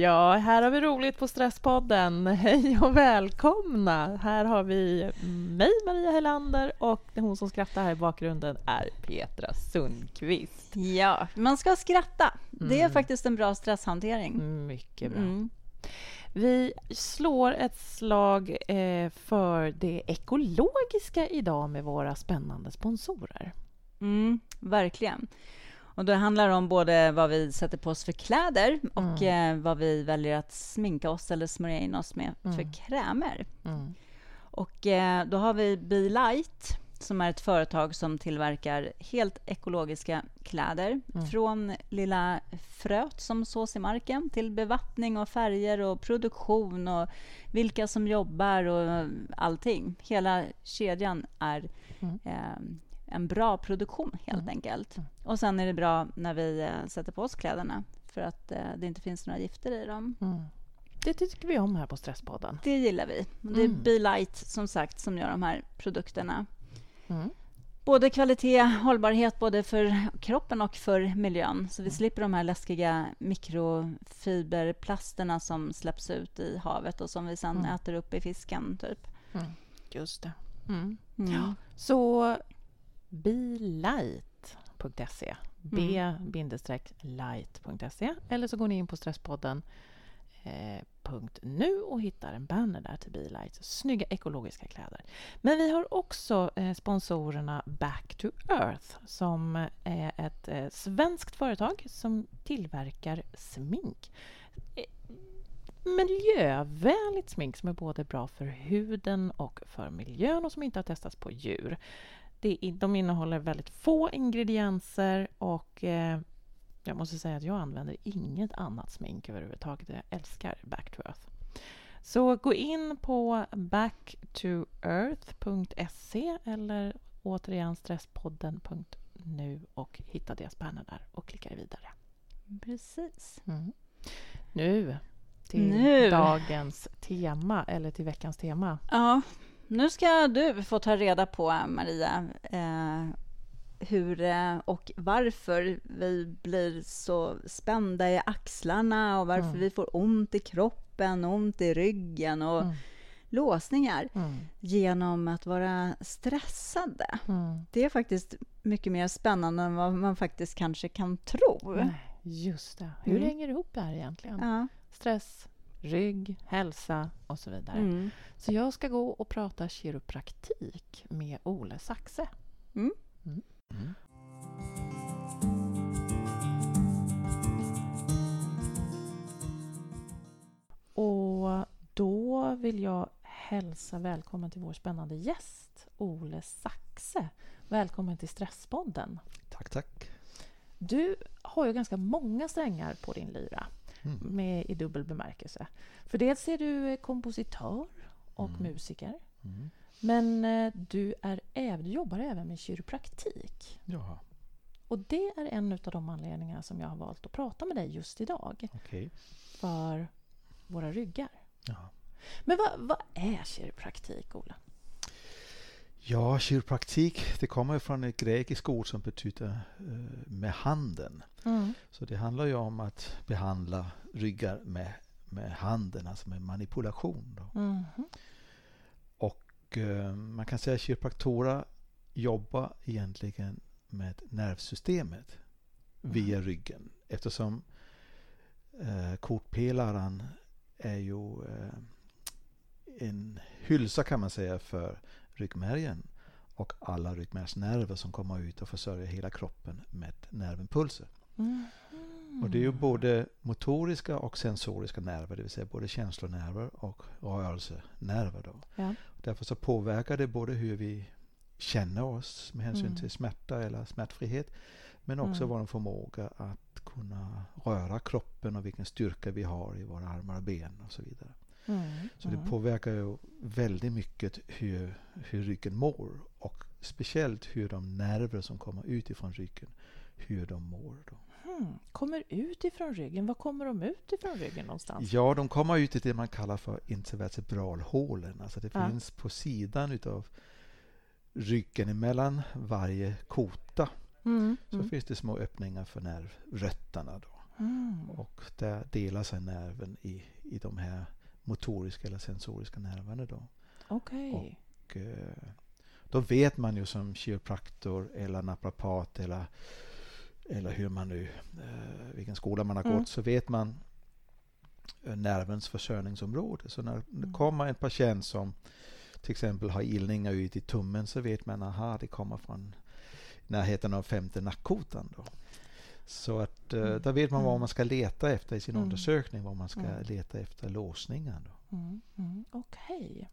Ja, här har vi roligt på Stresspodden. Hej och välkomna! Här har vi mig, Maria Helander, och hon som skrattar här i bakgrunden är Petra Sundqvist. Ja, man ska skratta. Det är mm. faktiskt en bra stresshantering. Mycket bra. Mm. Vi slår ett slag eh, för det ekologiska idag med våra spännande sponsorer. Mm, verkligen. Och det handlar om både vad vi sätter på oss för kläder och mm. eh, vad vi väljer att sminka oss eller smörja in oss med mm. för krämer. Mm. Och eh, då har vi Be Light som är ett företag som tillverkar helt ekologiska kläder. Mm. Från lilla fröet som sås i marken till bevattning och färger och produktion och vilka som jobbar och allting. Hela kedjan är mm. eh, en bra produktion, helt mm. enkelt. Och sen är det bra när vi eh, sätter på oss kläderna för att eh, det inte finns några gifter i dem. Mm. Det tycker vi om här på Stresspodden. Det gillar vi. Det är mm. Be Light, som sagt, som gör de här produkterna. Mm. Både kvalitet, hållbarhet både för kroppen och för miljön. Så vi mm. slipper de här läskiga mikrofiberplasterna som släpps ut i havet och som vi sen mm. äter upp i fisken. Typ. Mm. Just det. Mm. Ja. Så bilight.se b-light.se eller så går ni in på Stresspodden Eh, .nu och hittar en banner där till Bilight. Snygga ekologiska kläder. Men vi har också eh, sponsorerna Back to Earth som är ett eh, svenskt företag som tillverkar smink. Miljövänligt smink som är både bra för huden och för miljön och som inte har testats på djur. De innehåller väldigt få ingredienser och jag måste säga att jag använder inget annat smink överhuvudtaget. Jag älskar Back to Earth. Så gå in på backtoearth.se eller återigen stresspodden.nu och hitta deras banner där och klicka vidare. Precis. Mm. Nu till nu. dagens tema, eller till veckans tema. Ja, nu ska du få ta reda på, Maria, eh, hur eh, och varför vi blir så spända i axlarna och varför mm. vi får ont i kroppen, ont i ryggen och mm. låsningar mm. genom att vara stressade. Mm. Det är faktiskt mycket mer spännande än vad man faktiskt kanske kan tro. just det. Hur mm. hänger det ihop det här egentligen? Ja. Stress, rygg, hälsa och så vidare. Mm. Så jag ska gå och prata kiropraktik med Ole Saxe. Mm. Mm. Och då vill jag hälsa välkommen till vår spännande gäst, Ole Saxe. Välkommen till Stresspodden. Tack, tack. Du har ju ganska många strängar på din lyra, mm. med, i dubbel bemärkelse. För dels är du kompositör och mm. musiker. Mm. Men eh, du, är, du jobbar även med kiropraktik. Jaha. Och det är en av de anledningar som jag har valt att prata med dig just idag. Okay. För våra ryggar. Jaha. Men vad, vad är kiropraktik, Ola? Ja, kiropraktik det kommer från ett grekiskt ord som betyder uh, med handen. Mm. Så det handlar ju om att behandla ryggar med, med handen, alltså med manipulation. Mm. Och uh, man kan säga att kiropraktorer jobbar egentligen med nervsystemet via mm. ryggen eftersom uh, kortpelaren är ju en hylsa kan man säga för ryggmärgen och alla ryggmärgsnerver som kommer ut och försörjer hela kroppen med nervimpulser. Mm. Och det är ju både motoriska och sensoriska nerver, det vill säga både känslonerver och rörelsenerver. Då. Ja. Därför så påverkar det både hur vi känner oss med hänsyn mm. till smärta eller smärtfrihet, men också mm. vår förmåga att kunna röra kroppen och vilken styrka vi har i våra armar och ben och så vidare. Mm. Så det mm. påverkar ju väldigt mycket hur, hur ryggen mår och speciellt hur de nerver som kommer ut ifrån ryggen, hur de mår. Då. Mm. Kommer ut ifrån ryggen? Var kommer de ut ifrån ryggen någonstans? Ja, de kommer ut i det man kallar för intervertebralhålen. Alltså det ja. finns på sidan utav ryggen emellan varje kota. Mm. Så mm. finns det små öppningar för nervrötterna. Då. Mm. Och där delar sig nerven i, i de här motoriska eller sensoriska nerverna. Då. Okay. Och, eh, då vet man ju som kiropraktor eller naprapat eller, eller hur man nu, eh, vilken skola man har mm. gått, så vet man eh, nervens försörjningsområde. Så när det mm. kommer en patient som till exempel har ilningar ut i tummen så vet man att det kommer från närheten av femte nackkotan. Då. Så att uh, mm. där vet man vad mm. man ska leta efter i sin mm. undersökning, vad man ska mm. leta efter låsningar. Då. Mm. mm. Okej. Okay.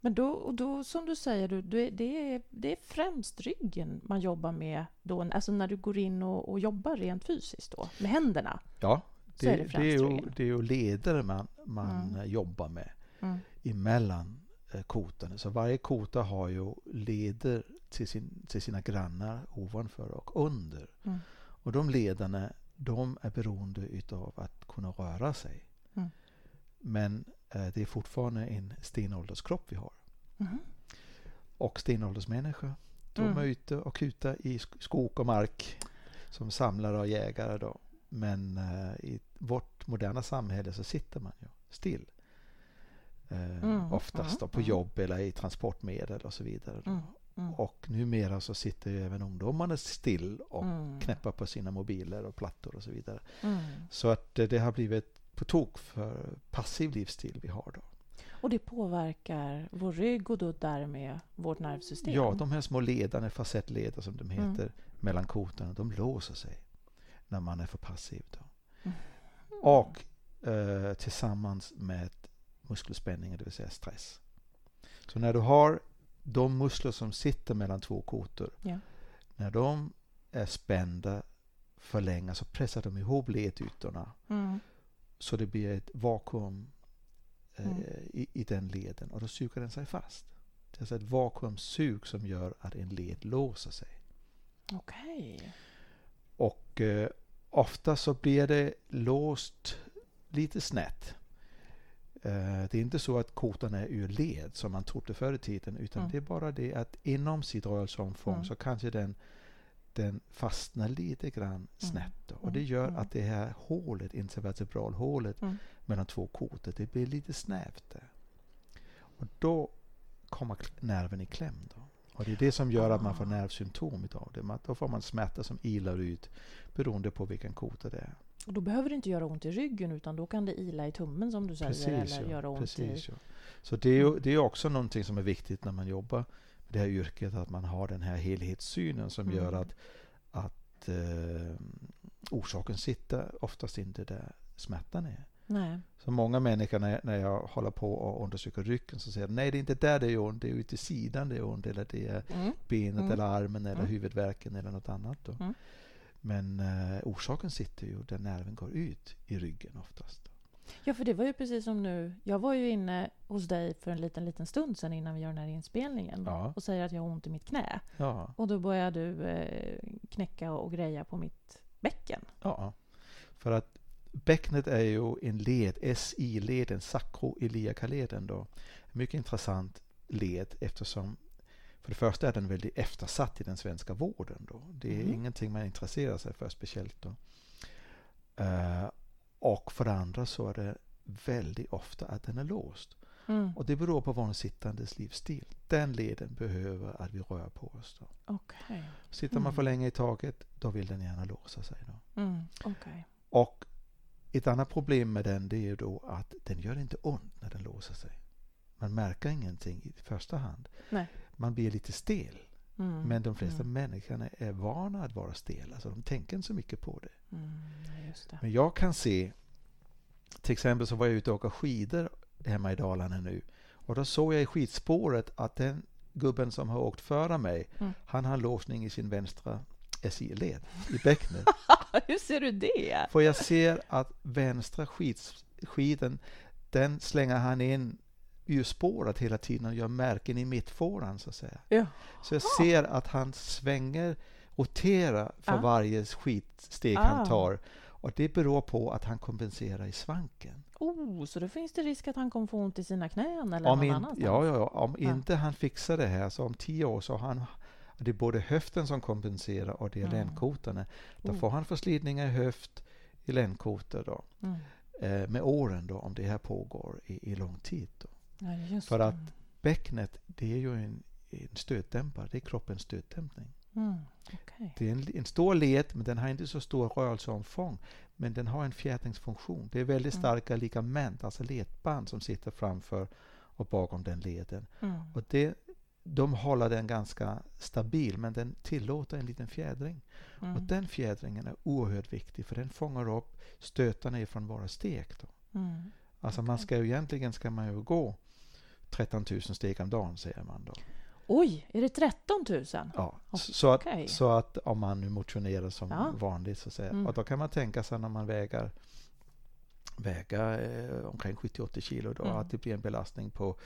Men då, då, som du säger, du, det, är, det är främst ryggen man jobbar med då, alltså när du går in och, och jobbar rent fysiskt då, med händerna? Ja, det, är, det, det, är ju, det är ju leder man, man jobbar med emellan Eh, kotan. Så varje kota har ju leder till, sin, till sina grannar ovanför och under. Mm. Och de lederna de är beroende utav att kunna röra sig. Mm. Men eh, det är fortfarande en stenålderskropp vi har. Mm. Och stenåldersmänniskor, de mm. är ute och kutar i skog och mark som samlare och jägare. Då. Men eh, i vårt moderna samhälle så sitter man ju still. Eh, mm, oftast då, på mm. jobb eller i transportmedel och så vidare. Mm, mm, och numera så sitter ju även ungdomarna still och mm. knäpper på sina mobiler och plattor och så vidare. Mm. Så att det har blivit på tok för passiv livsstil vi har då. Och det påverkar vår rygg och då därmed vårt nervsystem? Ja, de här små ledarna, facettleder som de heter, mm. mellan kotorna, de låser sig när man är för passiv. Då. Och eh, tillsammans med muskelspänningen, det vill säga stress. Så när du har de muskler som sitter mellan två kotor, ja. när de är spända för länge så pressar de ihop ledytorna. Mm. Så det blir ett vakuum eh, mm. i, i, den leden och då suger den sig fast. Det är alltså ett vakuumsug som gör att en led låser sig. Okej. Okay. Och eh, ofta så blir det låst lite snett. Eh, det är inte så att kotan är ur led som man trodde förr i tiden utan mm. det är bara det att inom sitt rörelseomfång mm. så kanske den, den fastnar lite grann mm. snett. Då. Och det gör mm. att det här hålet, intervertebralhålet mm. mellan två kotor, det blir lite snävt där. Och då kommer nerven i kläm. Då. Och det är det som gör att man får ah. nervsymptom av det. Då får man smärta som ilar ut beroende på vilken kota det är. Och då behöver det inte göra ont i ryggen utan då kan det ila i tummen som du säger. Precis, eller ja, göra ont precis, i... Ja. Så det är, det är också någonting som är viktigt när man jobbar med det här yrket. Att man har den här helhetssynen som mm. gör att, att eh, orsaken sitter oftast inte där smärtan är. Nej. Så många människor när, när jag håller på och undersöker ryggen så säger nej det är inte där det är ont, det är ute i sidan det är ont eller det är mm. benet mm. eller armen eller mm. huvudvärken eller något annat. Då. Men eh, orsaken sitter ju där nerven går ut i ryggen oftast. Ja, för det var ju precis som nu. Jag var ju inne hos dig för en liten, liten stund sedan innan vi gör den här inspelningen ja. och säger att jag har ont i mitt knä. Ja. Och då börjar du eh, knäcka och greja på mitt bäcken. Ja, för att bäcknet är ju en led, SI-leden, sakroiliakaleden då. Mycket intressant led eftersom för det första är den väldigt eftersatt i den svenska vården. Då. Det är mm. ingenting man intresserar sig för speciellt. Då. Uh, och för det andra så är det väldigt ofta att den är låst. Mm. Och det beror på vår sittandes livsstil. Den leden behöver att vi rör på oss. Då. Okay. Sitter man för mm. länge i taget, då vill den gärna låsa sig. Då. Mm. Okay. Och ett annat problem med den det är då att den gör inte ont när den låser sig. Man märker ingenting i första hand. Nej man blir lite stel. Mm. Men de flesta mm. människorna är vana att vara stela, så de tänker inte så mycket på det. Mm, det. Men jag kan se, till exempel så var jag ute och åka skidor hemma i Dalarna nu. Och då såg jag i skidspåret att den gubben som har åkt före mig, mm. han har låsning i sin vänstra SI-led i bäcknet. Hur ser du det? För jag ser att vänstra skids, skiden, den slänger han in urspårat hela tiden och gör märken i mittfåran så att säga. Jaha. Så jag ser att han svänger, roterar för ah. varje skitsteg ah. han tar. Och det beror på att han kompenserar i svanken. Oh, så då finns det risk att han kommer få ont i sina knän eller om någon in, annanstans? Ja, ja, ja. om ja. inte han fixar det här så om tio år så har han det är både höften som kompenserar och det är mm. ländkotorna. Då oh. får han förslitningar i höft, i ländkotor då, mm. eh, med åren då, om det här pågår i, i lång tid. Då. Ja, För att bäcknet, det är ju en, en stötdämpare, det är kroppens stötdämpning. Mm, okay. Det är en, en, stor led, men den har inte så stor rörelseomfång. Men den har en fjädringsfunktion. Det är väldigt mm. starka ligament, alltså ledband, som sitter framför och bakom den leden. Mm. Och det, de håller den ganska stabil, men den tillåter en liten fjädring. Mm. Och den fjädringen är oerhört viktig, för den fångar upp stötarna ifrån våra steg. Då. Mm. Alltså okay. man ska ju, egentligen ska man ju gå 13 000 steg om dagen, säger man då. Oj, är det 13 000? Ja, så, att, så att om man nu motionerar som ja. vanligt så säger, mm. och då kan man tänka sig när man väger väga eh, omkring 70-80 kilo då, mm. att det blir en belastning på,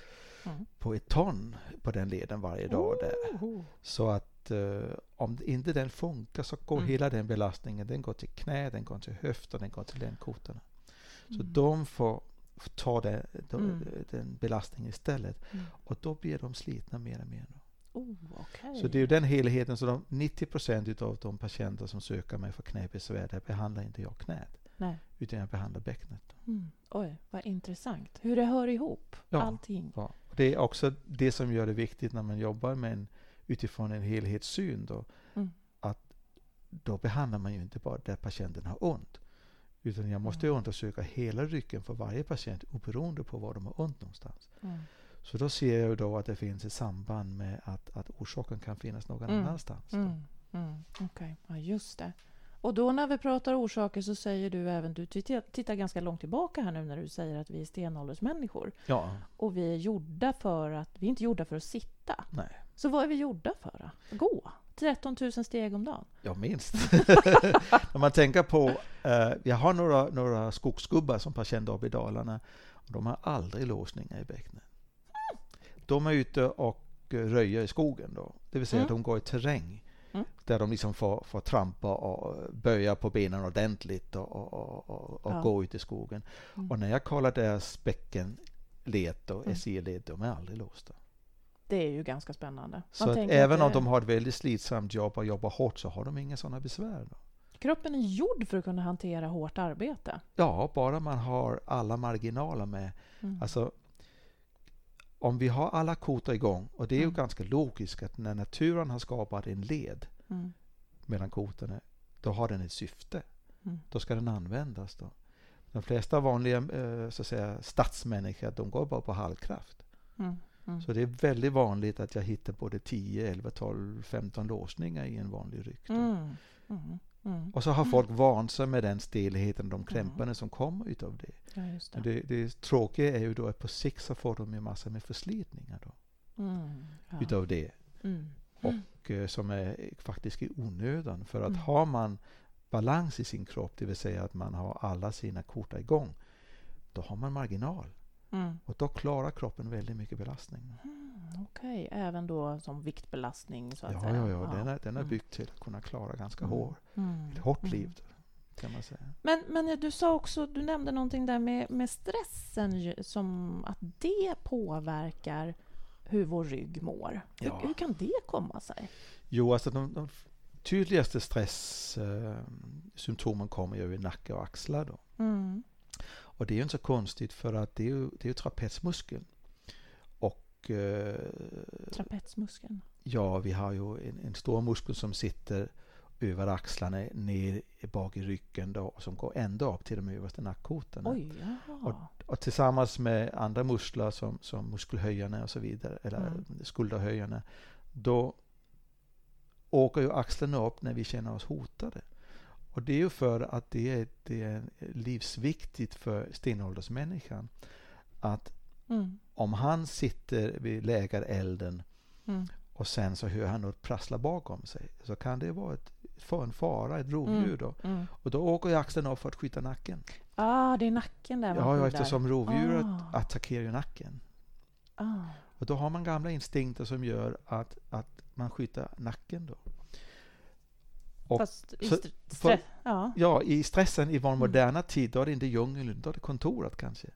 mm. på ett ton på den leden varje dag. Oh. Där. Så att eh, om inte den funkar så går mm. hela den belastningen, den går till knä, den går till höften, den går till ländkotorna. Så mm. de får ta det, de, mm. den belastningen istället. Mm. Och då blir de slitna mer och mer. Oh, okay. Så det är den helheten. Så de 90 procent av de patienter som söker mig för knäbesvär, där behandlar inte jag knät. Nej. Utan jag behandlar bäcknet. Mm. Oj, vad intressant. Hur det hör ihop, ja, allting. Ja. Det är också det som gör det viktigt när man jobbar med en, utifrån en helhetssyn. Då, mm. att då behandlar man ju inte bara där patienten har ont. Utan jag måste mm. undersöka hela ryggen för varje patient oberoende på var de har ont någonstans. Mm. Så då ser jag då att det finns ett samband med att, att orsaken kan finnas någon mm. annanstans. Mm. Mm. Okej, okay. ja just det. Och då när vi pratar orsaker så säger du även, du tittar ganska långt tillbaka här nu när du säger att vi är stenåldersmänniskor. Ja. Och vi är gjorda för att, vi är inte gjorda för att sitta. Nej. Så vad är vi gjorda för? Att gå? 13 000 steg om dagen? Ja, minst. När man tänker på, eh, jag har några, några skogsgubbar som patienter uppe i Dalarna. Och de har aldrig låsningar i bäcknen. De är ute och röjer i skogen då. Det vill säga mm. att de går i terräng. Mm. Där de liksom får, får trampa och böja på benen ordentligt och, och, och, och ja. gå ut i skogen. Mm. Och när jag kollar deras bäckenled och mm. SI-led, de är aldrig låsta. Det är ju ganska spännande. Så även om de har ett väldigt slitsamt jobb och jobbar hårt så har de inga sådana besvär. Då. Kroppen är gjord för att kunna hantera hårt arbete. Ja, bara man har alla marginaler med. Mm. Alltså, om vi har alla kotor igång, och det är ju mm. ganska logiskt att när naturen har skapat en led mm. mellan kotorna, då har den ett syfte. Mm. Då ska den användas. Då. De flesta vanliga eh, så att säga, stadsmänniskor, de går bara på halvkraft. Mm. Mm. Så det är väldigt vanligt att jag hittar både 10, 11, 12, 15 låsningar i en vanlig ryck. Mm. Mm. mm. Och så har folk vant sig med den stelheten, de krämparna som kommer utav det. Ja, det. Men det, det tråkiga är ju då att på sikt så får de ju massor med förslitningar då. Mm. Ja. Utav det. Mm. Och eh, som är faktiskt i onödan. För att har man balans i sin kropp, det vill säga att man har alla sina kort igång, då har man marginal. Mm. Och då klarar kroppen väldigt mycket belastning. Mm, Okej, okay. även då som viktbelastning? Så att ja, säga. ja, ja, den är, den är mm. byggd till att kunna klara ganska mm. hår, mm. ett hårt liv. Kan man säga. Men, men du sa också, du nämnde någonting där med, med stressen, som att det påverkar hur vår rygg mår. Ja. Hur, hur, kan det komma sig? Jo, alltså de, de tydligaste stresssymptomen kommer ju i nacke och axlar. Då. Mm. Och det är ju inte så konstigt för att det är ju, det är ju trapetsmuskeln. Och, eh, Trapetsmuskeln? Ja, vi har ju en, en, stor muskel som sitter över axlarna ner bak i ryggen då, och som går ända upp till de översta nackkotorna. Oj, och, och, tillsammans med andra muskler som, som muskelhöjarna och så vidare, eller mm. skulderhöjarna, då åker ju axlarna upp när vi känner oss hotade. Och det är ju för att det är, det är livsviktigt för stenåldersmänniskan att mm. om han sitter vid lägerelden mm. och sen så hör han något prassla bakom sig så kan det vara ett, för en fara, ett rovdjur. Mm. Då. Mm. Och då åker ju axeln upp för att skydda nacken. Ah, det är nacken där Ja, ja eftersom rovdjuret ah. attackerar nacken. Ah. Och då har man gamla instinkter som gör att, att man skyddar nacken. Då. Och Fast i st för, ja. ja. i stressen i vår mm. moderna tid, då är det inte djungeln, då är det kontoret kanske.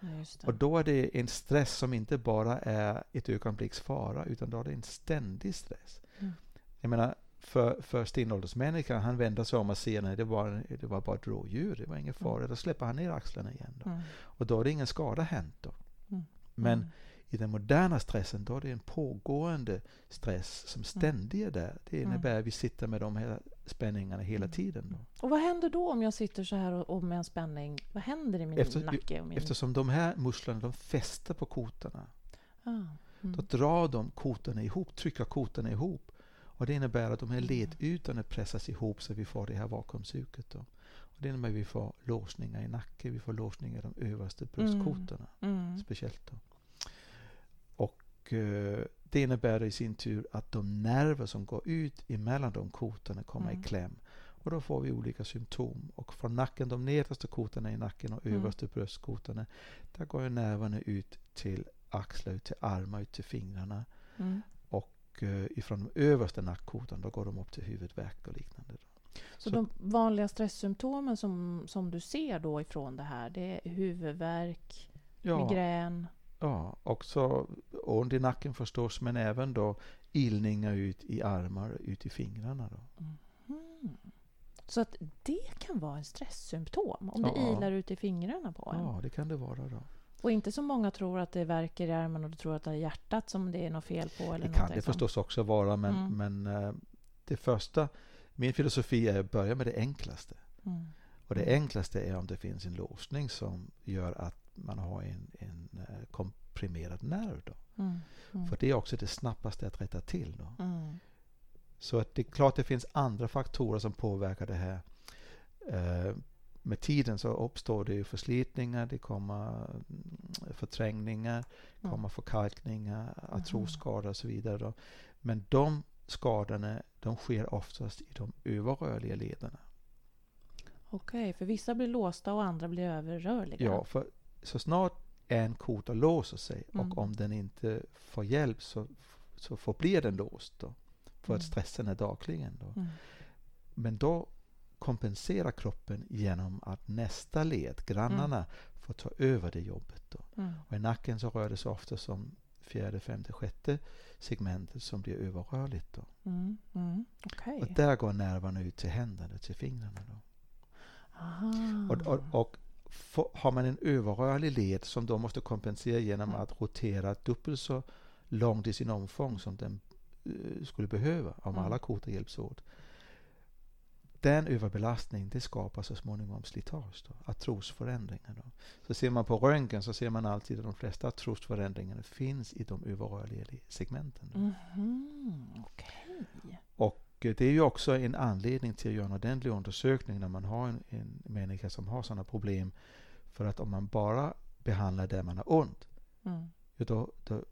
Ja, och då är det en stress som inte bara är ett ögonblicks fara, utan då är det en ständig stress. Mm. Jag menar, för, för stenåldersmänniskan, han vänder sig om och ser att det var, det var bara ett rådjur, det var ingen fara. Mm. Då släpper han ner axlarna igen. Då. Mm. Och då är det ingen skada hänt. Då. Mm. Men mm. I den moderna stressen, då är det en pågående stress som mm. ständigt är där. Det innebär att vi sitter med de här spänningarna hela tiden. Då. Och vad händer då om jag sitter så här och, och med en spänning? Vad händer i min Efter, nacke? Och min... Eftersom de här musklerna de fäster på kotorna. Ah. Då drar de kotorna ihop, trycker kotorna ihop. Och det innebär att de här mm. ledytorna pressas ihop så vi får det här vakuumsuget. Då. Och det innebär att vi får låsningar i nacken, vi får låsningar i de översta bröstkotorna. Mm. Mm. Speciellt. Då. Och uh, det innebär i sin tur att de nerver som går ut emellan de kotorna kommer mm. i kläm. Och då får vi olika symptom. Och från nacken, de nedersta kotorna i nacken och mm. översta bröstkotorna, där går nerverna ut till axlar, ut till armar, ut till fingrarna. Mm och eh, ifrån de översta nackkotan då går de upp till huvudvärk och liknande. Så, så, de vanliga stresssymptomen som, som du ser då ifrån det här, det är huvudvärk, ja, migrän? Ja, också ont i nacken förstås, men även då ilningar ut i armar, ut i fingrarna. Då. Mm. Så att det kan vara en stresssymptom om ja. det ilar ut i fingrarna på en? Ja, det kan det vara. då. Och inte så många tror att det verkar i armen och tror att det är hjärtat som det är något fel på. Eller det kan det förstås också vara, men, mm. men uh, det första, min filosofi är att börja med det enklaste. Mm. Och det enklaste är om det finns en låsning som gör att man har en, en uh, komprimerad nerv. Då. Mm. mm. För det är också det snabbaste att rätta till. Då. Mm. Så att det är klart det finns andra faktorer som påverkar det här. Uh, med tiden så uppstår det förslitningar, det kommer mm, förträngningar, det kommer förkalkningar, artrosskador och så vidare. Då. Men de skadorna de sker oftast i de överrörliga lederna. Okej, för vissa blir låsta och andra blir överrörliga? Ja, för så snart en kota låser sig mm. och om den inte får hjälp så, så förblir den låst då, för mm. att stressen är dagligen. Då. Mm. Men då kompensera kroppen genom att nästa led, grannarna, mm. får ta över det jobbet. Då. Mm. Och I nacken så rör det sig ofta som fjärde, femte, sjätte segmentet som blir överrörligt. Då. Mm. Okay. Och där går nerverna ut till händerna, till fingrarna. Då. Och, och, och har man en överrörlig led som då måste kompensera genom mm. att rotera dubbelt så långt i sin omfång som den uh, skulle behöva om mm. alla kotor hjälps åt den överbelastningen det skapar så småningom slitage, då, artrosförändringar. Då. Så ser man på röntgen så ser man alltid att de flesta artrosförändringarna finns i de överrörliga segmenten. Mm -hmm. okay. Eh, det är ju också en anledning till att göra en ordentlig undersökning när man har en, en människa som har sådana problem. För att om man bara behandlar där man har ont, mm. då, då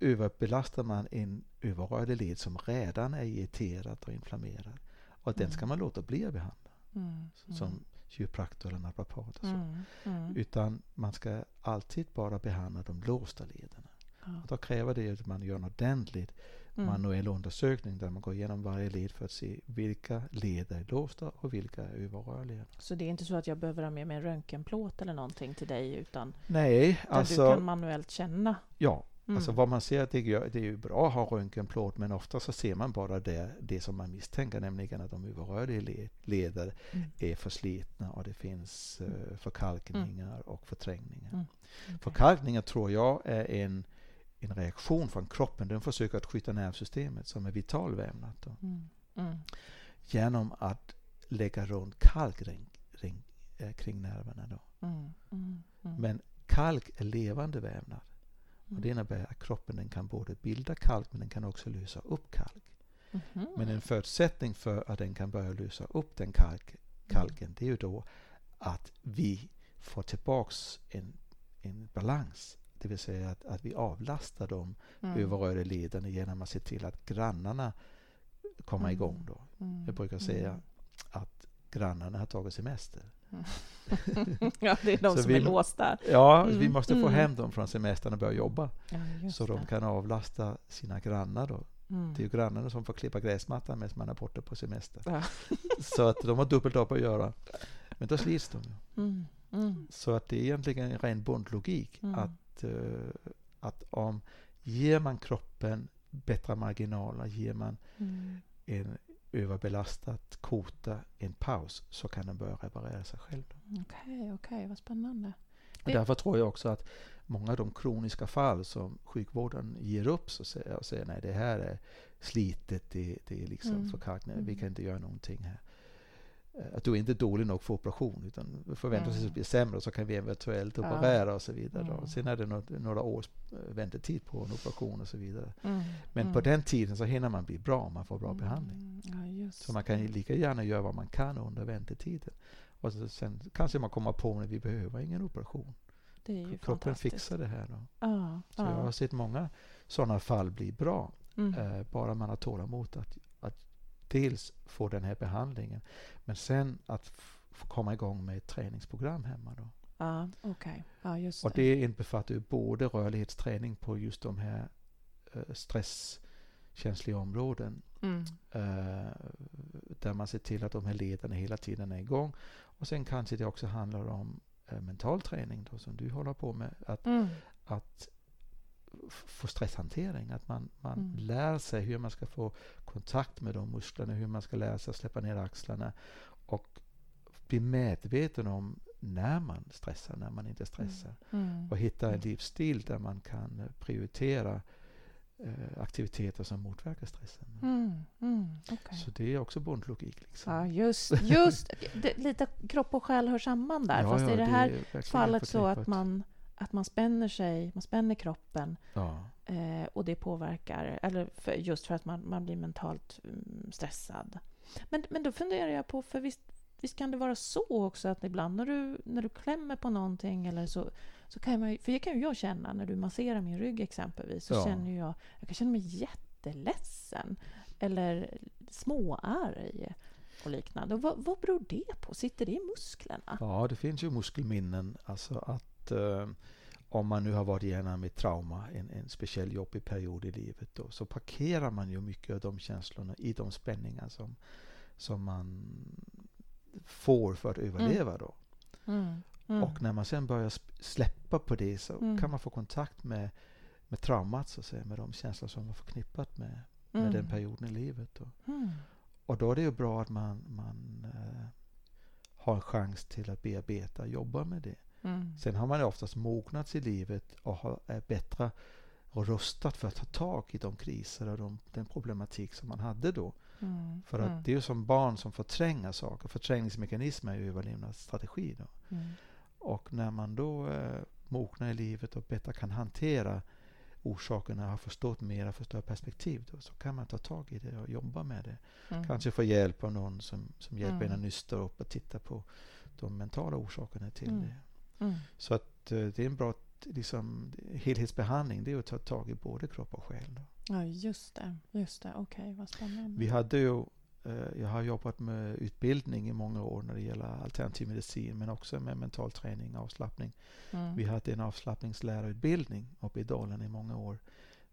överbelastar man en överrörlig led som redan är irriterad och inflammerad. Och den ska man låta bli att behandla. Mm, mm. Som kiropraktor eller naprapat. Mm, mm, Utan man ska alltid bara behandla de låsta lederna. Ja. Och då kräver det att man gör en ordentlig mm. manuell undersökning där man går igenom varje led för att se vilka led är låsta och vilka är överrörliga. Så det är inte så att jag behöver ha med mig en röntgenplåt eller någonting till dig utan Nej, alltså, du kan manuellt känna? Ja, Mm. Alltså vad man ser, det är, det är ju bra att ha röntgenplåt men ofta så ser man bara det, det som man misstänker, nämligen att de överrörliga leder mm. är förslitna och det finns uh, förkalkningar mm. och förträngningar. Mm. Okay. Förkalkningar tror jag är en, en reaktion från kroppen. Den försöker att skydda nervsystemet som är vital vävnad. Mm. Mm. Genom att lägga runt kalk ring, ring, äh, kring nerverna. Då. Men kalk är levande vävnad. Och det innebär att kroppen den kan både bilda kalk men den kan också lösa upp kalk. Mm -hmm. Men en förutsättning för att den kan börja lösa upp den kalk, kalken det är ju då att vi får tillbaks en, en balans. Det vill säga att, att vi avlastar de mm. överrörda lederna genom att se till att grannarna kommer mm. igång. Då. Mm. Jag brukar säga mm. att grannarna har tagit semester. ja, det är de som vi, är låsta. Ja, mm. vi måste få mm. hem dem från semestern och börja jobba. Ja, så de kan avlasta sina grannar. Då. Mm. Det är ju grannarna som får klippa gräsmattan medan man är borta på semester. Ja. så att de har dubbelt upp att göra. Men då slits de. Mm. Mm. Så att det är egentligen en ren bondlogik mm. att, uh, att om ger man kroppen bättre marginaler, ger man en överbelastat kota en paus så kan den börja reparera sig själv. Okej, okay, okej, okay, vad spännande. Och därför tror jag också att många av de kroniska fall som sjukvården ger upp så säger, och säger nej det här är slitet, det, det är liksom mm. förkalkning, vi kan inte göra någonting här. Att du är inte dålig nog för operation utan förväntar sig mm. att blir sämre så kan vi eventuellt operera och så vidare. Mm. Sen är det något, några års eh, väntetid på en operation och så vidare. Mm. Men mm. på den tiden så hinner man bli bra, man får bra mm. behandling. Ja, så man kan lika gärna göra vad man kan under väntetiden. Och sen kanske man kommer på att vi behöver ingen operation. Är Kroppen fixar det här. Då. Ja, så ja. jag har sett många sådana fall bli bra. Mm. Eh, bara man har tålamod att dels få den här behandlingen men sen att komma igång med ett träningsprogram hemma. Då. Ja, okay. ja, just och det innefattar ju både rörlighetsträning på just de här uh, stresskänsliga områden mm. uh, där man ser till att de här lederna hela tiden är igång. Och sen kanske det också handlar om uh, mental träning då, som du håller på med. Att, mm. att få stresshantering. Att man, man mm. lär sig hur man ska få kontakt med de musklerna, hur man ska lära sig att släppa ner axlarna och bli medveten om när man stressar, när man inte stressar. Mm. mm. Och hitta en livsstil där man kan prioritera eh, aktiviteter som motverkar stressen. Mm. Mm. Okay. Så det är också bondlogik. Liksom. Ja, just, just det, lite kropp och själ hör samman där. Ja, fast ja, i det här det fallet så att man att man spänner sig, man spänner kroppen ja. eh, och det påverkar, eller för, just för att man, man blir mentalt um, stressad. Men, men då funderar jag på, för visst, visst kan det vara så också att ibland när du, när du klämmer på någonting eller så, så kan man för det kan ju jag känna när du masserar min rygg exempelvis, så ja. känner jag, jag kan känna mig jätteledsen eller småarg och liknande. Och vad, vad beror det på? Sitter det i musklerna? Ja, det finns ju muskelminnen. Alltså att att eh, om man nu har varit igenom ett trauma, en, en speciell jobbig period i livet, då, så parkerar man ju mycket av de känslorna i de spänningar som, som man får för att överleva. Mm. Då. Mm. Mm. Och när man sen börjar släppa på det så mm. kan man få kontakt med, med traumat, så att säga, med de känslor som man förknippat med, med den mm. perioden i livet. Då. Mm. Och då är det ju bra att man, man äh, har en chans till att bearbeta och jobba med det. Mm. Sen har man oftast mognat i livet och är bättre och rustat för att ta tag i de kriser och de, den problematik som man hade då. Mm. För att mm. det är ju som barn som förtränger saker. Förträngningsmekanismer är ju överlevnadsstrategi. Då. Mm. Och när man då eh, mognar i livet och bättre kan hantera orsakerna, har förstått mera, för större perspektiv, då, så kan man ta tag i det och jobba med det. Mm. Kanske få hjälp av någon som, som hjälper mm. en att nysta upp och titta på de mentala orsakerna till mm. det. Mm. Så att eh, det är en bra liksom, helhetsbehandling. Det är att ta tag i både kropp och själ. Då. Ja, just det. Just det. Okej, okay, vad spännande. Vi hade ju, eh, jag har jobbat med utbildning i många år när det gäller alternativ medicin men också med mental träning och avslappning. Mm. Vi hade en avslappningslärarutbildning uppe i Dalen i många år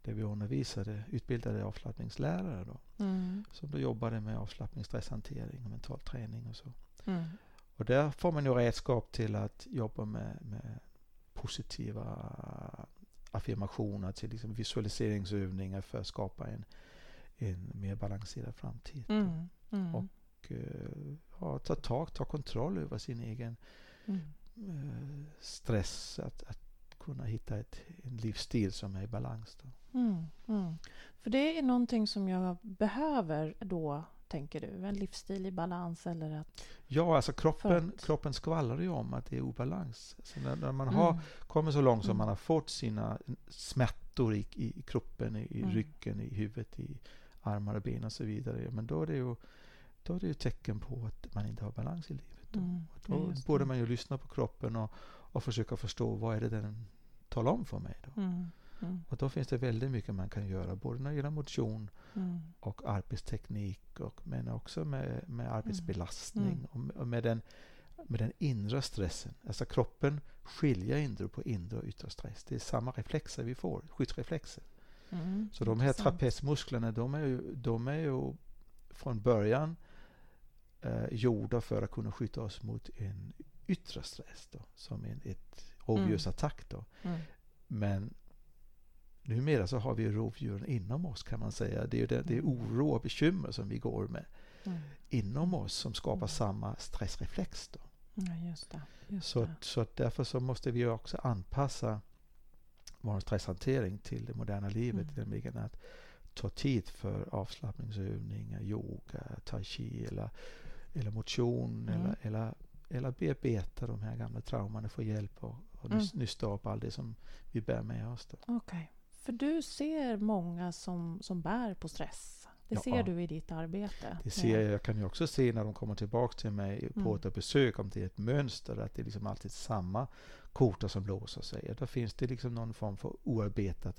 där vi undervisade utbildade avslappningslärare då, mm. som då jobbade med avslappning, stresshantering och mental träning och så. Mm. Och där får man ju redskap till att jobba med, med positiva affirmationer, till liksom visualiseringsövningar för att skapa en, en mer balanserad framtid. Mm, mm. Och uh, ja, ta tag, ta kontroll över sin egen mm. uh, stress. Att, att kunna hitta ett, en livsstil som är i balans. Mm, mm. För det är någonting som jag behöver då tänker du? En livsstil i balans eller att... Ja, alltså kroppen, att... kroppen skvallrar ju om att det är obalans. Så när, när man mm. har kommit så långt som mm. man har fått sina smärtor i, i kroppen, i, mm. ryggen, i huvudet, i armar och ben och så vidare. Men då är det ju, då är det ju tecken på att man inte har balans i livet. Då, mm. då borde man ju lyssna på kroppen och, och försöka förstå vad är det den talar om för mig. Då. Mm. Mm. Och då finns det väldigt mycket man kan göra, både när det gäller motion mm. och arbetsteknik, och, men också med, med arbetsbelastning mm. och, och med, den, med den inre stressen. Alltså kroppen skiljer inte på inre och yttre stress. Det är samma reflexer vi får, skyddsreflexer. Mm, Så de här trapezmusklerna, de är ju, de är ju från början eh, gjorda för att kunna skydda oss mot en yttre stress, då, som en ett rovdjursattack. Då. Mm. Men numera så har vi rovdjuren inom oss kan man säga. Det är, det, det är mm. oro och bekymmer som vi går med. mm. inom oss som skapar mm. samma stressreflex. Då. Ja, just det, just så, så därför så måste vi också anpassa vår stresshantering till det moderna livet. Mm. Nämligen att ta tid för avslappningsövningar, yoga, tai chi eller, eller motion mm. eller, eller, eller bearbeta de här gamla traumorna, få hjälp och, och mm. nysta upp allt det som vi bär med oss. Okej. Okay. För du ser många som, som bär på stress. Det ja, ser du i ditt arbete. Det ser jag. Jag kan ju också se när de kommer tillbaka till mig på mm. ett besök om det är ett mönster, att det är liksom alltid samma kotor som låser sig. Då finns det liksom någon form för oarbetad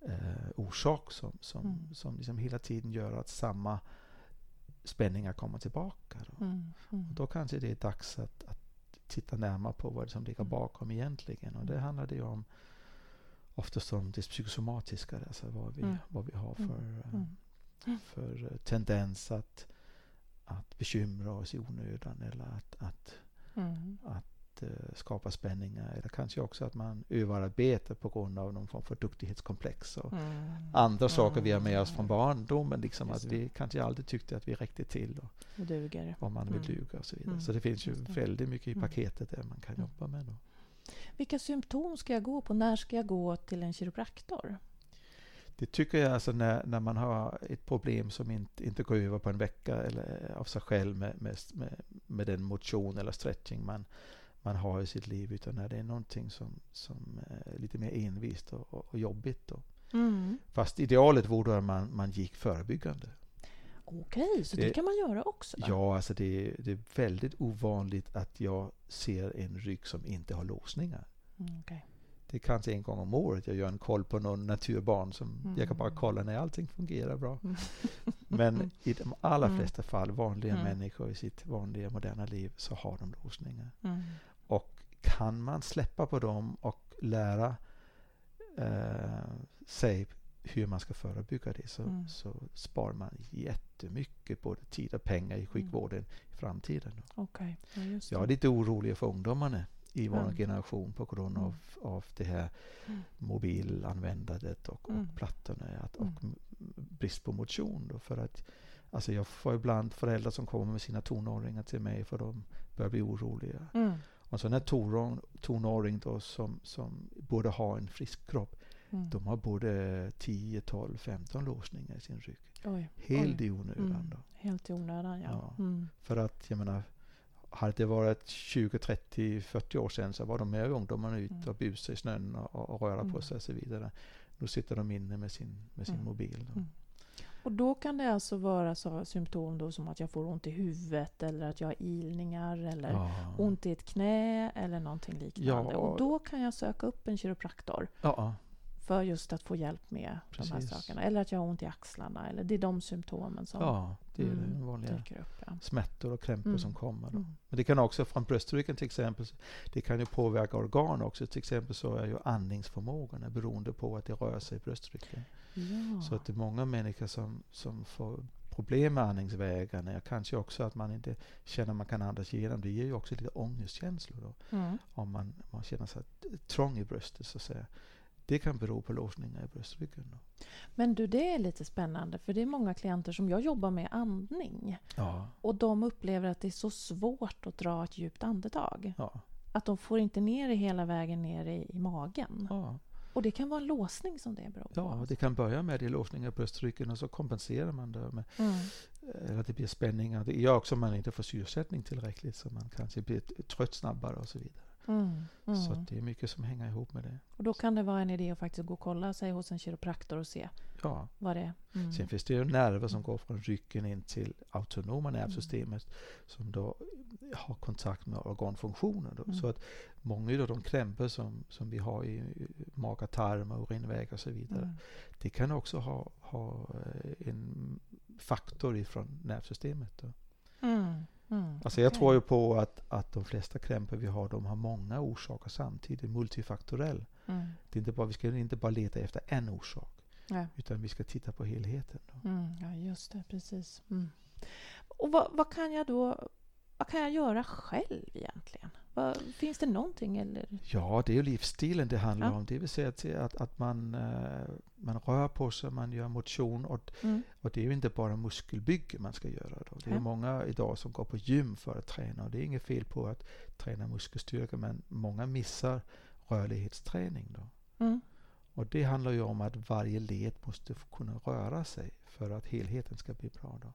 eh, orsak som, som, mm. som liksom hela tiden gör att samma spänningar kommer tillbaka. Då, mm. Mm. då kanske det är dags att, att titta närmare på vad som ligger mm. bakom egentligen. Och det handlar det om oftast om det psykosomatiska, alltså vad vi, mm. vad vi har mm. för, mm. för tendens att, att bekymra oss i onödan eller att, att, mm. att uh, skapa spänningar. Eller kanske också att man överarbetar på grund av någon form för duktighetskomplex och mm. andra saker vi har med oss från barndomen. Liksom att vi kanske aldrig tyckte att vi räckte till. Och, och duger. Om man vill duga och så vidare. Så det finns ju väldigt mycket i paketet där man kan jobba med. Då. Vilka symptom ska jag gå på? När ska jag gå till en kiropraktor? Det tycker jag alltså när, när man har ett problem som inte, inte går över på en vecka eller av sig själv med, med, med, den motion eller stretching man, man har i sitt liv utan när det är någonting som, som är lite mer envist och, och, och jobbigt. Då. Mm. Fast idealet vore att man, man gick förebyggande. Okej, så det, det, kan man göra också? Ja, alltså det, det, är väldigt ovanligt att jag ser en rygg som inte har låsningar. Mm, okay. Det är kanske en gång om året jag gör en koll på någon naturbarn. Som mm. Jag kan bara kolla när allting fungerar bra. Mm. Men i de allra mm. flesta fall, vanliga mm. människor i sitt vanliga moderna liv, så har de låsningar. Mm. Och kan man släppa på dem och lära eh, sig hur man ska förebygga det så, mm. så sparar man jättemycket både tid och pengar i mm. sjukvården mm. i framtiden. Okay. Ja, Jag är lite orolig för ungdomarna i vår mm. generation på grund av, mm. av det här mm. mobilanvändandet och, och plattorna att, och brist på motion. Då, för att, alltså jag får ibland föräldrar som kommer med sina tonåringar till mig för de börjar bli oroliga. Och så en tonåring då som, som borde ha en frisk kropp Mm. De har både 10, 12, 15 låsningar i sin rygg. Oj, Helt oj. i onödan. Mm. Då. Helt i onödan, ja. ja. Mm. För att, jag menar, hade det varit 20, 30, 40 år sedan så var de med ungdomarna ute mm. och busade i snön och, och röra på mm. sig och så vidare. Nu sitter de inne med sin, med sin mm. mobil. Då. Och då kan det alltså vara så symptom då som att jag får ont i huvudet eller att jag har ilningar eller ja. ont i ett knä eller någonting liknande. Ja. Och då kan jag söka upp en kiropraktor. Ja för just att få hjälp med Precis. de här sakerna. Eller att jag har ont i axlarna. Eller det är de symptomen som ja, det är mm, vanliga dyker upp. Ja. Smärtor och krämpor mm. som kommer. Mm. Men det kan också från bröstryggen till exempel, det kan ju påverka organ också. Till exempel så är ju andningsförmågan beroende på att det rör sig i bröstryggen. Ja. Så att det är många människor som, som får problem med andningsvägarna. Kanske också att man inte känner att man kan andas igenom. Det ger ju också lite ångestkänslor då. Mm. Om man, man känner sig trång i bröstet så att säga. Det kan bero på låsningar i bröstryggen. Men du, det är lite spännande för det är många klienter som jag jobbar med andning. Ja. Och de upplever att det är så svårt att dra ett djupt andetag. Ja. Att de får inte ner det hela vägen ner i, i magen. Ja. Och det kan vara en låsning som det beror på. Ja, det kan börja med det låsningar i bröstryggen och så kompenserar man det med mm. eller det blir spänningar. Det gör också att man inte får syresättning tillräckligt så man kanske blir trött snabbare och så vidare. Mm, mm. Så det är mycket som hänger ihop med det. Och då kan det vara en idé att faktiskt gå och kolla sig hos en kiropraktor och se ja. vad det är. Mm. Sen finns det ju nerver som går från ryggen in till autonoma nervsystemet mm. som då har kontakt med organfunktioner. Då. Mm. Så att många av de krämpor som, som vi har i mage, tarm, urinväg och så vidare. Mm. Det kan också ha, ha eh, en faktor ifrån nervsystemet. Då. Mm, alltså jag okay. tror ju på att, att de flesta krämpor vi har, de har många orsaker samtidigt, multifaktorell. Mm. Det är inte bara, vi ska inte bara leta efter en orsak, ja. utan vi ska titta på helheten. Mm, ja, just det, precis. Mm. Och vad, vad, kan jag då vad kan jag göra själv egentligen? Vad, finns det någonting? Eller? Ja, det är ju livsstilen det handlar ja. om. Det vill säga att, att man, uh, man rör på sig, man gör motion. Och, mm. och det är ju inte bara muskelbygge man ska göra. Då. Det är ja. många idag som går på gym för att träna. Och det är inget fel på att träna muskelstyrka, men många missar rörlighetsträning. Då. Mm. Och det handlar ju om att varje led måste kunna röra sig för att helheten ska bli bra. Då.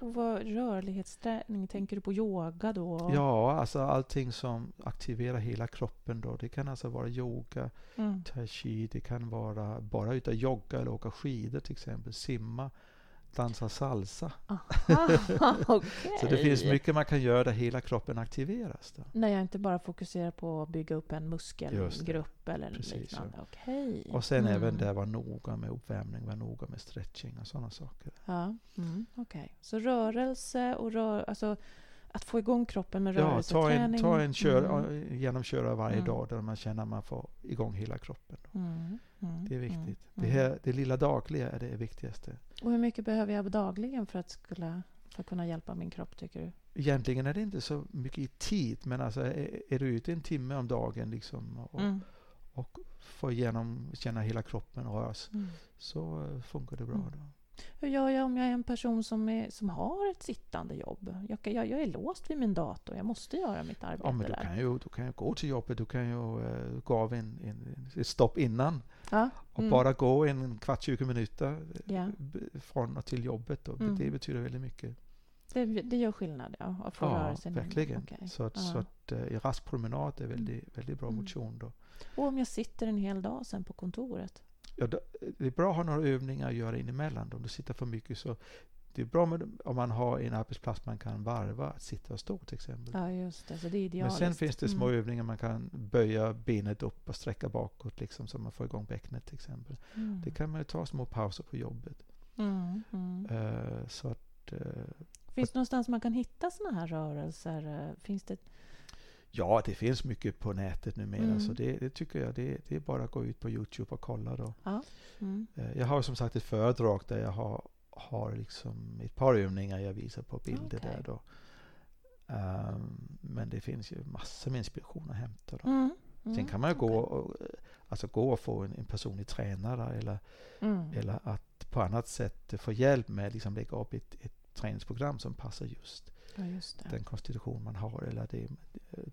Vad rörlighetsträning, tänker du på yoga då? Ja, alltså allting som aktiverar hela kroppen då. Det kan alltså vara yoga, mm. tai chi, det kan vara bara utav jogga eller åka skidor till exempel, simma dansa salsa. okay. Så det finns mycket man kan göra där hela kroppen aktiveras. Då. När jag inte bara fokuserar på att bygga upp en muskelgrupp eller Precis, liknande. Ja. Okay. Och sen mm. även där vara noga med uppvärmning, vara noga med stretching och sådana saker. Ja, mm. okej. Okay. Så rörelse och rör, alltså att få igång kroppen med rörelseträning. Ja, ta en, ta en kör, mm. genomköra varje mm. dag där man känner att man får igång hela kroppen. Mm. Mm. Det är viktigt. Mm. Det, här, det lilla dagliga är det viktigaste. Och hur mycket behöver jag dagligen för att, skulle, för att kunna hjälpa min kropp, tycker du? Egentligen är det inte så mycket i tid, men alltså är, är du ute en timme om dagen liksom och, mm. och får igenom, känna hela kroppen röras, mm. så funkar det bra. Då. Hur gör jag om jag är en person som, är, som har ett sittande jobb? Jag, jag, jag är låst vid min dator, jag måste göra mitt arbete ja, men du där. Kan ju, du kan ju gå till jobbet, du kan ju uh, gå av en, en, ett stopp innan. Ja. Och mm. bara gå en kvart, 20 minuter ja. från och till jobbet. Och mm. Det betyder väldigt mycket. Det, det gör skillnad, ja. Att få ja, sig. verkligen. Okay. Så att, ja. så att uh, rask promenad är väldigt, mm. väldigt bra mm. motion. Då. Och om jag sitter en hel dag sen på kontoret? Ja, det är bra att ha några övningar att göra in emellan. Om du sitter för mycket så det är bra med, om man har en arbetsplats man kan varva att sitta och stå till exempel. Ja, just det. Så det är idealiskt. Men sen finns det små mm. övningar man kan böja benet upp och sträcka bakåt liksom så man får igång bäcknet till exempel. Mm. Det kan man ta små pauser på jobbet. Mm, uh, så att, uh, Finns det någonstans man kan hitta sådana här rörelser? Finns det Ja, det finns mycket på nätet numera. Mm. Så det, det, tycker jag, det, det, är bara att gå ut på Youtube och kolla. Då. Ja. Mm. Eh, jag har som sagt ett föredrag där jag har, har liksom ett par övningar jag visar på bilder okay. där. Då. Um, men det finns ju massor med inspiration att hämta. Då. Mm. Mm. Sen kan man ju gå, och, alltså gå och få en, en personlig tränare eller, mm. eller att på annat sätt få hjälp med att liksom lägga upp ett, ett träningsprogram som passar just Ja, den konstitution man har eller det,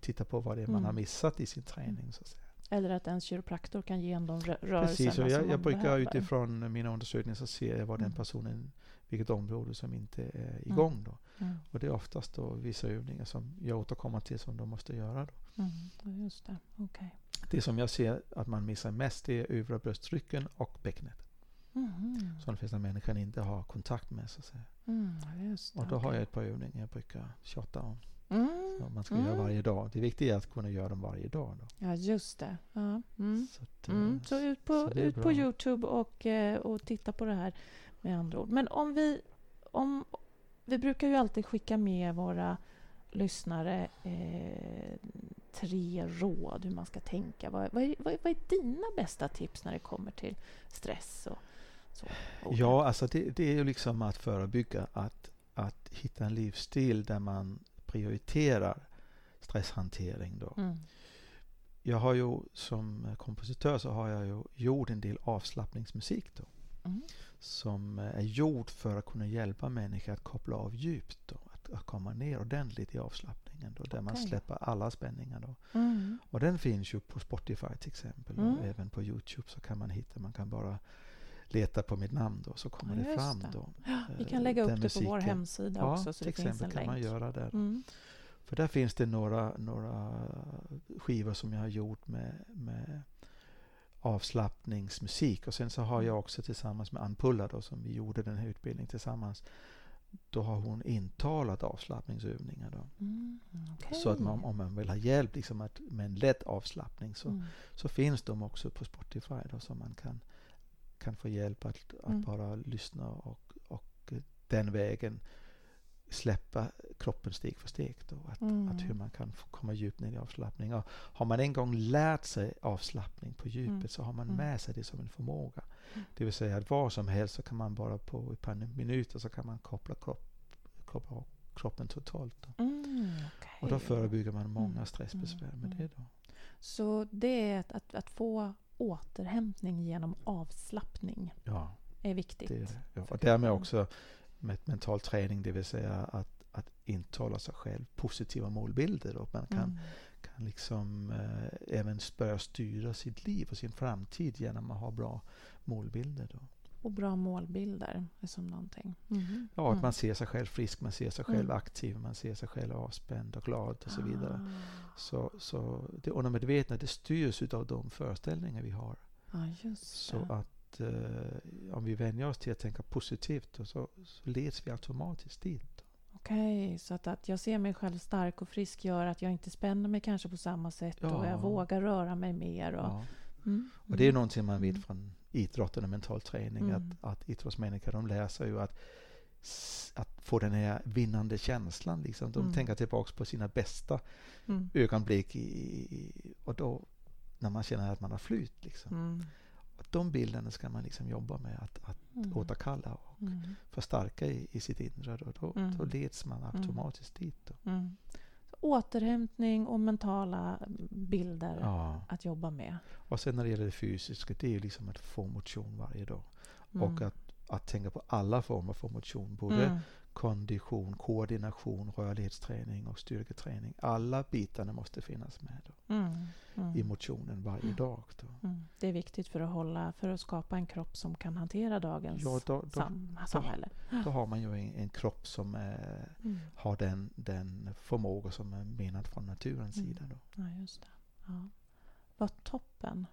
titta på vad det är man har mm. missat i sin träning. Så att säga. Eller att ens kiropraktor kan ge en de rörelserna Precis, och jag, jag brukar behöver. utifrån mina undersökningar så ser jag vad den mm. personen, vilket område som inte är mm. igång. Då. Mm. Och det är oftast då vissa övningar som jag återkommer till som de måste göra. Då. Mm. Just det. Okay. det som jag ser att man missar mest är övre bröstryggen och bäcknet. Mm. Som de flesta människor inte har kontakt med. Så att säga. Mm, det, och då okay. har jag ett par övningar jag brukar tjata om. Mm. Som man ska mm. göra varje dag. Det viktiga är att kunna göra dem varje dag. Då. Ja, just det. Ja. Mm. Så, att, mm. så, ut på, så ut på Youtube och, eh, och titta på det här med andra ord. Men om vi... Om, vi brukar ju alltid skicka med våra lyssnare eh, tre råd hur man ska tänka. Vad, vad, vad, vad är dina bästa tips när det kommer till stress och så, ja, alltså det, det, är ju liksom att förebygga, att, att hitta en livsstil där man prioriterar stresshantering. Då. Mm. Jag har ju som kompositör så har jag ju gjort en del avslappningsmusik då. Mm. Som är gjord för att kunna hjälpa människor att koppla av djupt. Då, att, att komma ner ordentligt i avslappningen. Då, där okay. man släpper alla spänningar. Då. Mm. Och den finns ju på Spotify till exempel. Och mm. även på Youtube så kan man hitta. Man kan bara leta på mitt namn då, så kommer ja, det fram. Det. Då, vi kan lägga upp det musiken. på vår hemsida ja, också. Så till exempel kan länk. man göra där. Mm. För där finns det några, några skivor som jag har gjort med, med avslappningsmusik. Och sen så har jag också tillsammans med Ann Pulla då, som vi gjorde den här utbildningen tillsammans. Då har hon intalat avslappningsövningar. Då. Mm, okay. Så att man, om man vill ha hjälp liksom att, med en lätt avslappning så, mm. så finns de också på Spotify då, som man kan kan få hjälp att, att mm. bara lyssna och, och den vägen släppa kroppen steg för steg. Då, att, mm. att hur man kan komma djupt ner i avslappning. Och har man en gång lärt sig avslappning på djupet mm. så har man mm. med sig det som en förmåga. Mm. Det vill säga att var som helst så kan man bara på ett par minuter så kan man koppla kropp, koppla kroppen totalt. Då. Mm, okay. Och då förebygger man många stressbesvär med det. Då. Så det är att, att, att få återhämtning genom avslappning ja, är viktigt. Det, ja. Och därmed också med mental träning, det vill säga att, att intala sig själv positiva målbilder. Och man kan, mm. kan liksom eh, även börja styra sitt liv och sin framtid genom att ha bra målbilder. Då. Och bra målbilder är som någonting. Mm. Ja, att mm. man ser sig själv frisk, man ser sig själv mm. aktiv, man ser sig själv avspänd och glad och så vidare. Ah. Så, så det undermedvetna det styrs av de föreställningar vi har. Just så att eh, om vi vänjer oss till att tänka positivt så, så leds vi automatiskt dit. Okej, okay, så att, att jag ser mig själv stark och frisk gör att jag inte spänner mig kanske på samma sätt ja. och jag vågar röra mig mer. Och, ja. mm, och det är någonting man vet mm. från idrotten och mental träning. Mm. Att, att idrottsmänniskor de lär sig ju att, att få den här vinnande känslan. Liksom. De mm. tänker tillbaka på sina bästa mm. ögonblick i, och då när man känner att man har flyt. Liksom. Mm. Och de bilderna ska man liksom jobba med att, att mm. återkalla och mm. förstärka i, i sitt inre. Då, då, mm. då leds man automatiskt dit. Då. Återhämtning och mentala bilder ja. att jobba med. Och sen när det gäller det fysiska, det är liksom att få motion varje dag. Mm. Och att, att tänka på alla former för motion. Både mm. Kondition, koordination, rörlighetsträning och styrketräning. Alla bitarna måste finnas med då, mm. mm. i motionen varje mm. dag. Då. Mm. Det är viktigt för att, hålla, för att skapa en kropp som kan hantera dagens ja, då, då, sam samhälle. Då, då, har man ju en, en kropp som är, har den, den förmåga som är menad från naturens sida. Då. Ja, just det. Ja. Vad toppen.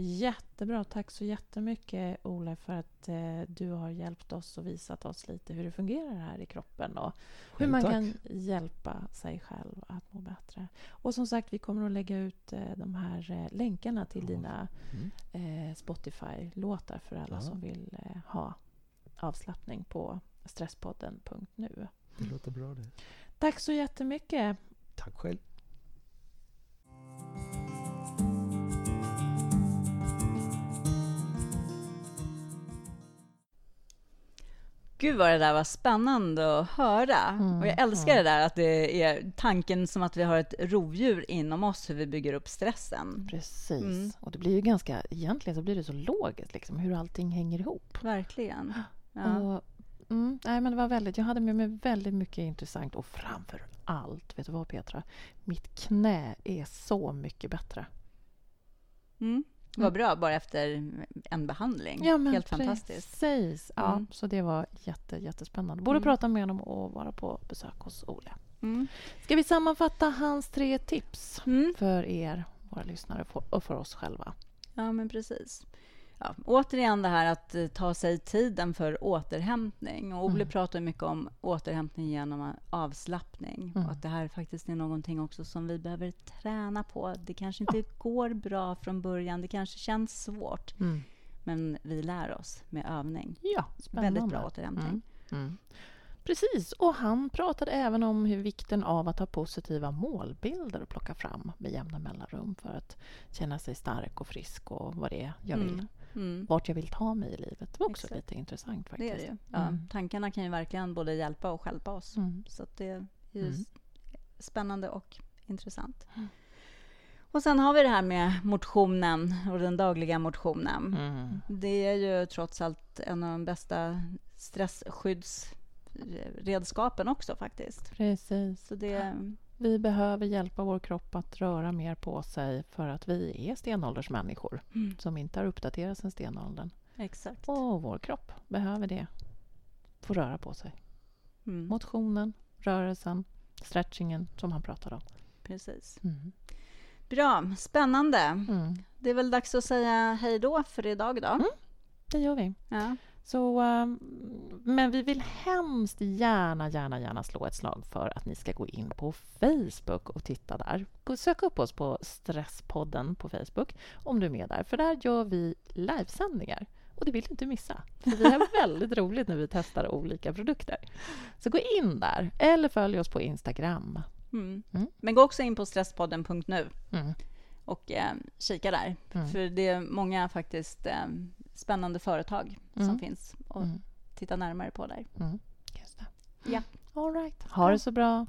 Jättebra. Tack så jättemycket Ola för att eh, du har hjälpt oss och visat oss lite hur det fungerar här i kroppen och hur man tack. kan hjälpa sig själv att må bättre. Och som sagt, vi kommer att lägga ut eh, de här eh, länkarna till ja. dina mm. Eh, Spotify-låtar för alla ja. som vill eh, ha avslappning på stresspodden.nu. Det låter bra det. Tack så jättemycket. Tack själv. Gud vad det där var spännande att höra. Mm, och jag älskar mm. det där att det är tanken som att vi har ett rovdjur inom oss, hur vi bygger upp stressen. Precis. Mm. Och det blir ju ganska, egentligen så blir det så logiskt liksom, hur allting hänger ihop. Verkligen. Ja. Och, mm, nej, men det var väldigt, jag hade med mig väldigt mycket intressant och framför allt, vet du vad Petra? Mitt knä är så mycket bättre. Mm. Vad mm. bra, bara efter en behandling. Ja, Helt fantastiskt. Precis. Ja, mm. Så det var jätte, jättespännande. Borde mm. prata med honom och vara på besök hos Ola. Mm. Ska vi sammanfatta hans tre tips mm. för er, våra lyssnare, och för oss själva? Ja, men precis ja, återigen det här att eh, ta sig tiden för återhämtning. Och Ole mm. pratar mycket om återhämtning genom avslappning. Mm. Och att det här faktiskt är någonting också som vi behöver träna på. Det kanske inte går bra från början. Det kanske känns svårt. Mm. Men vi lär oss med övning. Ja, spännande. Väldigt bra återhämtning. Mm. mm. Precis, och han pratade även om hur vikten av att ha positiva målbilder att plocka fram med jämna mellanrum för att känna sig stark och frisk och vad det är jag vill. Mm mm. vart jag vill ta mig i livet. Det var också Exakt. lite intressant faktiskt. Det är det ja, mm. Tankarna kan ju verkligen både hjälpa och hjälpa oss. Mm. Så det är mm. spännande och intressant. Och sen har vi det här med motionen och den dagliga motionen. Mm. Det är ju trots allt en av de bästa stresskyddsredskapen också faktiskt. Precis. Så det, vi behöver hjälpa vår kropp att röra mer på sig för att vi är stenåldersmänniskor mm. som inte har uppdaterats sen stenåldern. Exakt. Och vår kropp behöver det. Få röra på sig. Mm. Motionen, rörelsen, stretchingen som han pratade om. Precis. Mm. Bra, spännande. Mm. Det är väl dags att säga hej då för idag då. Mm, det gör vi. Ja. Så, um, men vi vill hemskt gärna, gärna, gärna slå ett slag för att ni ska gå in på Facebook och titta där. Sök upp oss på Stresspodden på Facebook om du är med där, för där gör vi livesändningar. Och det vill du inte missa, för vi har väldigt roligt när vi testar olika produkter. Så gå in där, eller följ oss på Instagram. Mm. Mm. Men gå också in på stresspodden.nu mm. och eh, kika där. Mm. För det är många faktiskt eh, spännande företag som finns och titta närmare på där. Just det. Ja. All right. Ha det så bra.